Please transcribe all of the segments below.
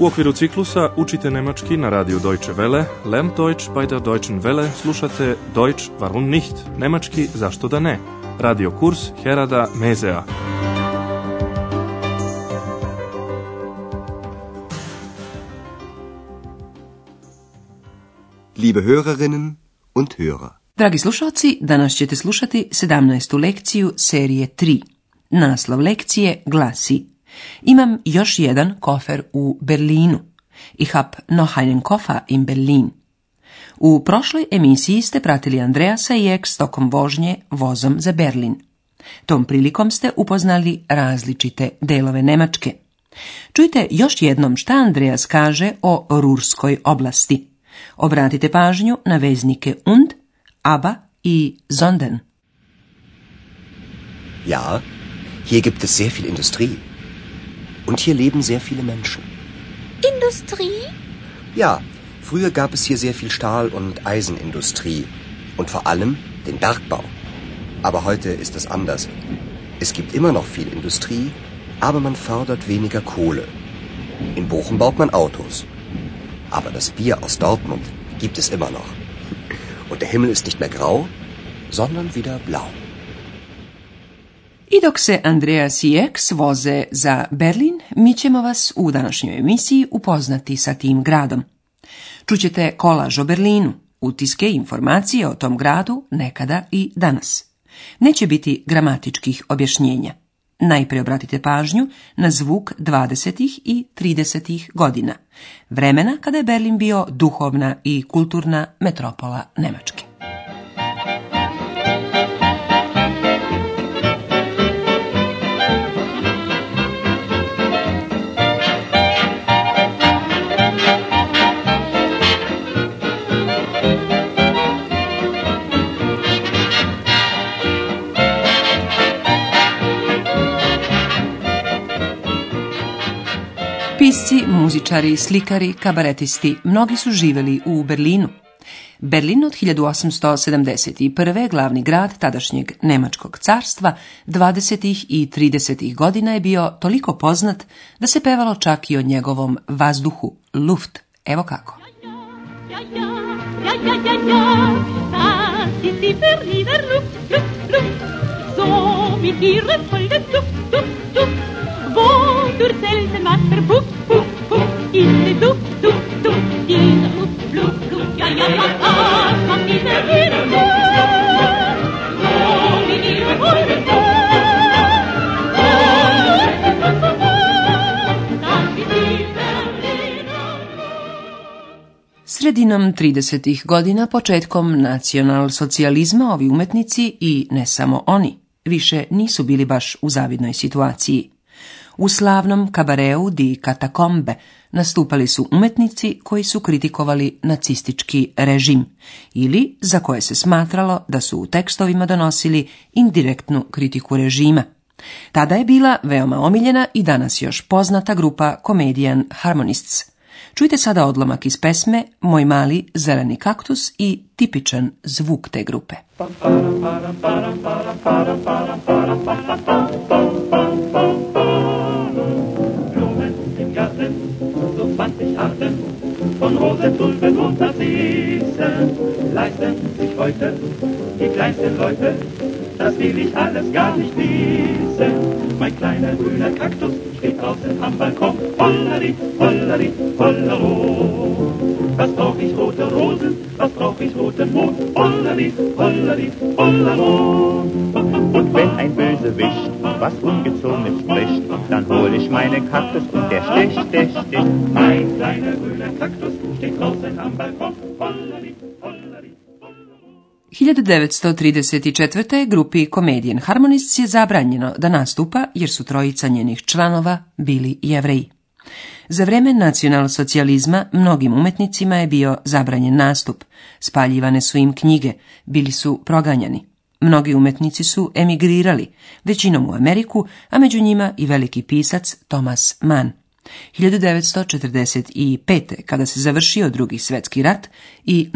U okviru ciklusa učite nemački na radiju Deutsche Welle, Lern Deutsch bei der Deutschen Welle, slušate Deutsch warum nicht, nemački zašto da ne, radio kurs Herada Mezea. Liebe Hörerinnen und Hörer. Dragi slušalci, danas ćete slušati 17. lekciju serije 3. Naslov lekcije glasi imam još jedan kofer u Berlinu. Ich hab noch einen Koffer in Berlin. U prošloj emisiji ste pratili Andreasa i Eks tokom vožnje vozom za Berlin. Tom prilikom ste upoznali različite delove Nemačke. Čujte još jednom šta Andreas kaže o Rurskoj oblasti. Obratite pažnju na veznike und, aber i zonden. Ja, hier gibt es sehr viel Industrie. Und hier leben sehr viele Menschen. Industrie? Ja, früher gab es hier sehr viel Stahl- und Eisenindustrie und vor allem den Bergbau. Aber heute ist das anders. Es gibt immer noch viel Industrie, aber man fördert weniger Kohle. In Bochum baut man Autos. Aber das Bier aus Dortmund gibt es immer noch. Und der Himmel ist nicht mehr grau, sondern wieder blau. I dok se Andreas Jeks voze za Berlin mi ćemo vas u današnjoj emisiji upoznati sa tim gradom. Čućete kolaž o Berlinu, utiske i informacije o tom gradu nekada i danas. Neće biti gramatičkih objašnjenja. Najprije obratite pažnju na zvuk 20. i 30. godina, vremena kada je Berlin bio duhovna i kulturna metropola Nemačke. Pisci, muzičari, slikari, kabaretisti, mnogi su živjeli u Berlinu. Berlin od 1871. glavni grad tadašnjeg Nemačkog carstva 20. i 30. godina je bio toliko poznat da se pevalo čak i o njegovom vazduhu, luft. Evo kako. Ja, ja, ja, ja, ja tur zelden water, boek, boek, boek, in de doek, doek, doek, in de bloed, bloek, bloek, ja, ja, ja, ja, van in de wereld. Sredinom 30. godina, početkom nacional-socijalizma, ovi umetnici i ne samo oni, više nisu bili baš u zavidnoj situaciji. U slavnom kabareu di katakombe nastupali su umetnici koji su kritikovali nacistički režim ili za koje se smatralo da su u tekstovima donosili indirektnu kritiku režima. Tada je bila veoma omiljena i danas još poznata grupa Comedian Harmonists. Čujte sada odlomak iz pesme Moj mali zeleni kaktus i tipičan zvuk te grupe. das will ich alles gar nicht wissen. Mein kleiner grüner Kaktus steht draußen am Balkon. Hollari, hollari, hollero. Was brauch ich rote Rosen, was brauch ich roten Mond? Hollari, hollari, hollero. Und wenn ein Bösewicht was Ungezogenes spricht, dann hol ich meinen Kaktus und der sticht, der sticht. Mein kleiner grüner Kaktus steht draußen am Balkon. 1934. grupi Comedian Harmonists je zabranjeno da nastupa jer su trojica njenih članova bili jevreji. Za vreme nacionalno-socijalizma mnogim umetnicima je bio zabranjen nastup, spaljivane su im knjige, bili su proganjani. Mnogi umetnici su emigrirali, većinom u Ameriku, a među njima i veliki pisac Thomas Mann. 1945. kada se završio drugi svetski rat i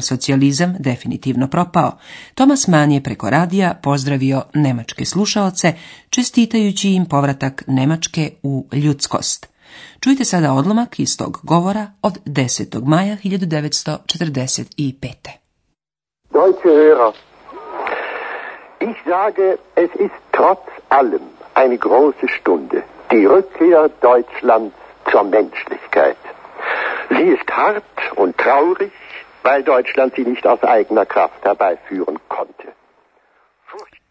socijalizam definitivno propao, Thomas Mann je preko radija pozdravio nemačke slušaoce, čestitajući im povratak Nemačke u ljudskost. Čujte sada odlomak iz tog govora od 10. maja 1945. Deutsche Hörer, ich sage, es ist trotz allem eine große Stunde die Rückkehr Deutschlands zur Menschlichkeit. Sie ist hart und traurig, weil Deutschland sie nicht aus eigener Kraft herbeiführen konnte.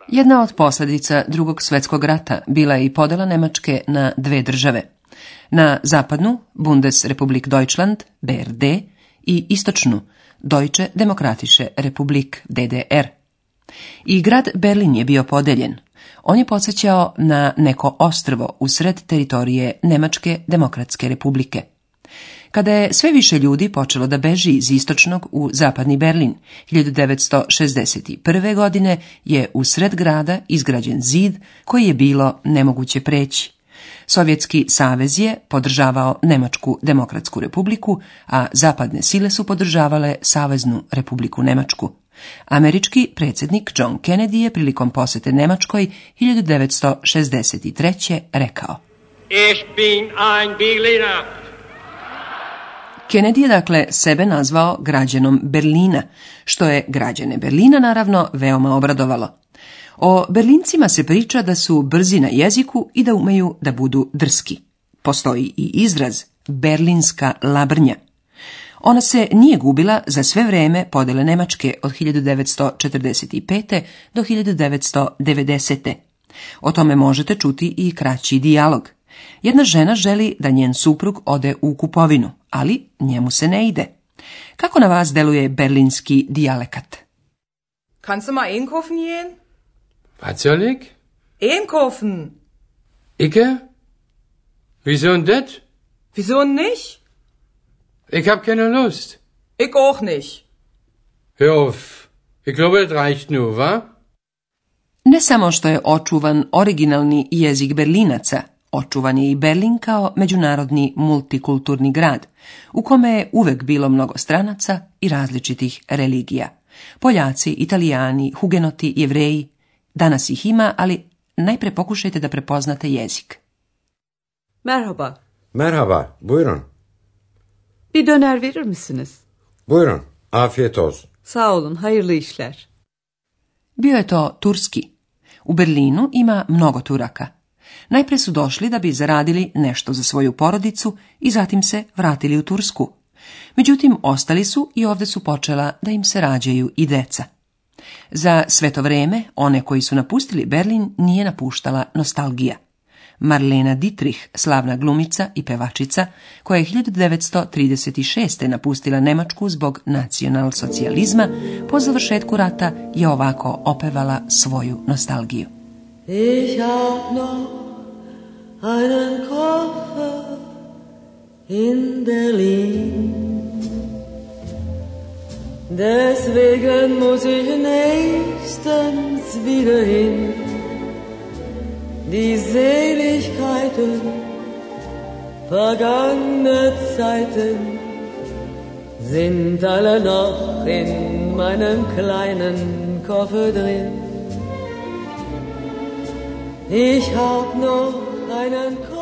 Jedna od posljedica drugog svjetskog rata bila je i podela Nemačke na dve države. Na zapadnu, Bundesrepublik Deutschland, BRD, i istočnu, Deutsche Demokratische Republik, DDR. I grad Berlin je bio podeljen, on je podsjećao na neko ostrvo usred teritorije Nemačke demokratske republike. Kada je sve više ljudi počelo da beži iz istočnog u zapadni Berlin, 1961. godine je u sred grada izgrađen zid koji je bilo nemoguće preći. Sovjetski savez je podržavao Nemačku demokratsku republiku, a zapadne sile su podržavale Saveznu republiku Nemačku. Američki predsjednik John Kennedy je prilikom posjete Nemačkoj 1963. rekao Ich bin ein Berliner. Kennedy je dakle sebe nazvao građanom Berlina, što je građane Berlina naravno veoma obradovalo. O Berlincima se priča da su brzi na jeziku i da umeju da budu drski. Postoji i izraz berlinska labrnja. Ona se nije gubila za sve vrijeme podjele Nemačke od 1945. do 1990. O tome možete čuti i kraći dijalog. Jedna žena želi da njen suprug ode u kupovinu, ali njemu se ne ide. Kako na vas deluje berlinski dijalekat? Kannst du mal einkaufen gehen? Was nicht? Ich hab keine Lust. Ich auch nicht. Hör Ich glaube, reicht nur, wa? Ne samo što je očuvan originalni jezik Berlinaca, očuvan je i Berlin kao međunarodni multikulturni grad, u kome je uvek bilo mnogo stranaca i različitih religija. Poljaci, Italijani, Hugenoti, Jevreji, danas ih ima, ali najpre pokušajte da prepoznate jezik. Merhaba. Merhaba, Bir döner verir misiniz? Buyurun. Afiyet olsun. Sağ olun. Hayırlı işler. Bio je to turski. U Berlinu ima mnogo turaka. Najpre su došli da bi zaradili nešto za svoju porodicu i zatim se vratili u Tursku. Međutim, ostali su i ovdje su počela da im se rađaju i deca. Za sve to vreme, one koji su napustili Berlin nije napuštala nostalgija. Marlena Dietrich, slavna glumica i pevačica, koja je 1936. napustila Nemačku zbog nacionalsocijalizma, po završetku rata je ovako opevala svoju nostalgiju. Ich hab noch einen Koffer in Berlin. Deswegen muss ich nächstens wieder hin. Die Seele Zeiten, vergangene Zeiten sind alle noch in meinem kleinen Koffer drin. Ich hab noch einen Koffer.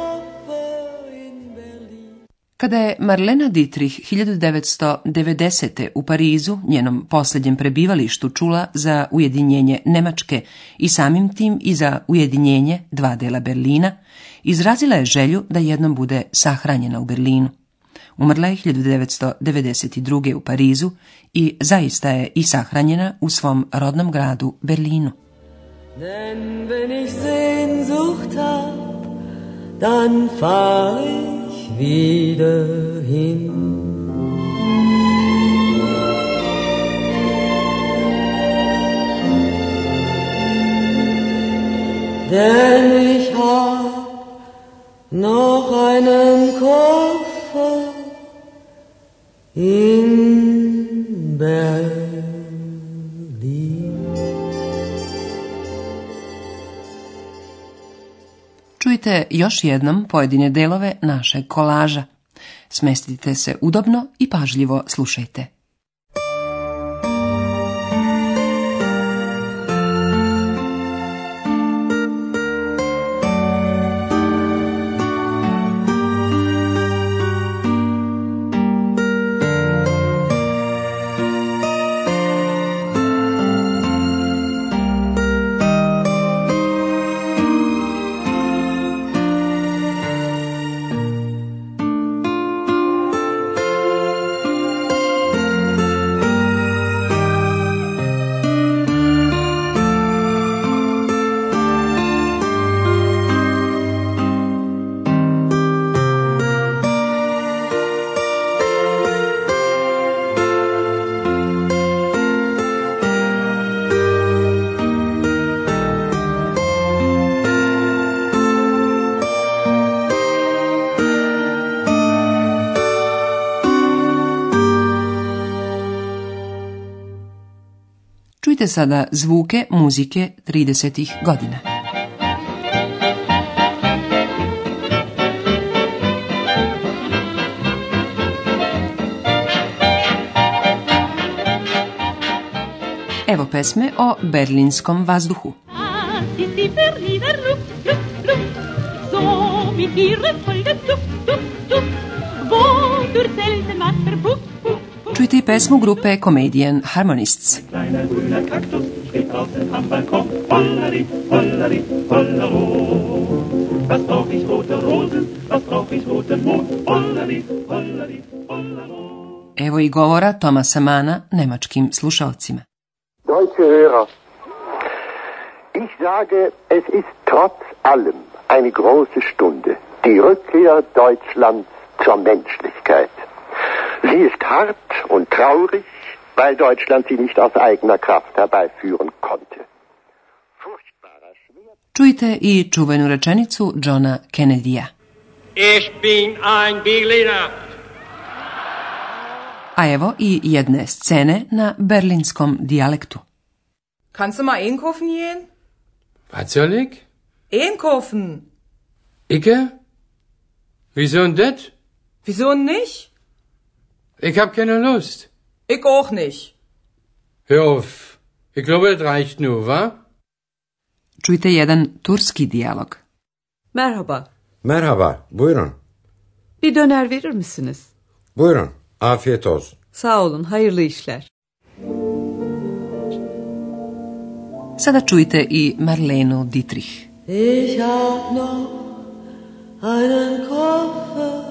Kada je Marlena Dietrich 1990. u Parizu, njenom posljednjem prebivalištu, čula za ujedinjenje Nemačke i samim tim i za ujedinjenje dva dela Berlina, izrazila je želju da jednom bude sahranjena u Berlinu. Umrla je 1992. u Parizu i zaista je i sahranjena u svom rodnom gradu Berlinu. Denn wenn ich Sehnsucht hab, dann wieder hin. Denn ich hab noch einen Koffer in još jednom pojedine delove našeg kolaža. Smestite se udobno i pažljivo slušajte. Čujte sada zvuke muzike 30-ih godina. Evo pesme o berlinskom vazduhu. Luft, Luft, čujte i pesmu grupe Comedian Harmonists. Evo i govora Tomasa Mana nemačkim slušalcima. Deutsche Hörer, ich sage, es ist trotz allem eine große Stunde. Die Rückkehr Deutschlands zur Menschlichkeit. Sie ist hart und traurig, weil Deutschland sie nicht aus eigener Kraft herbeiführen konnte. Čujte i čuvenu rečenicu Johna Kennedyja. Ich bin ein Berliner. A evo i jedne scene na berlinskom dijalektu. Kannst du mal einkaufen gehen? Was soll ich? Einkaufen. Icke? Wieso denn das? Wieso nicht? Ich hab keine Lust. Ich auch nicht. Hör auf. Ich glaube, das reicht nur, wa? Čujte jedan turski dijalog. Merhaba. Merhaba, buyurun. Bir döner verir misiniz? Buyurun, afiyet olsun. Sağ olun, hayırlı işler. Sada čujte i Marlenu Dietrich. Ich hab noch einen Koffer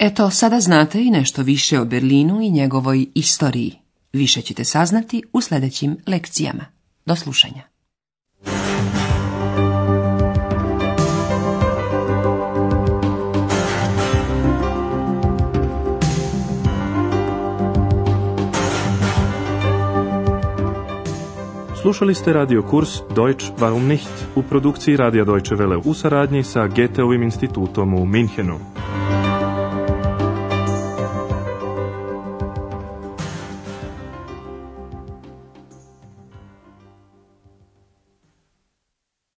Eto, sada znate i nešto više o Berlinu i njegovoj istoriji. Više ćete saznati u sljedećim lekcijama. Do slušanja. Slušali ste radio kurs Deutsch warum nicht u produkciji Radija Deutsche Welle u saradnji sa Goetheovim institutom u Minhenu.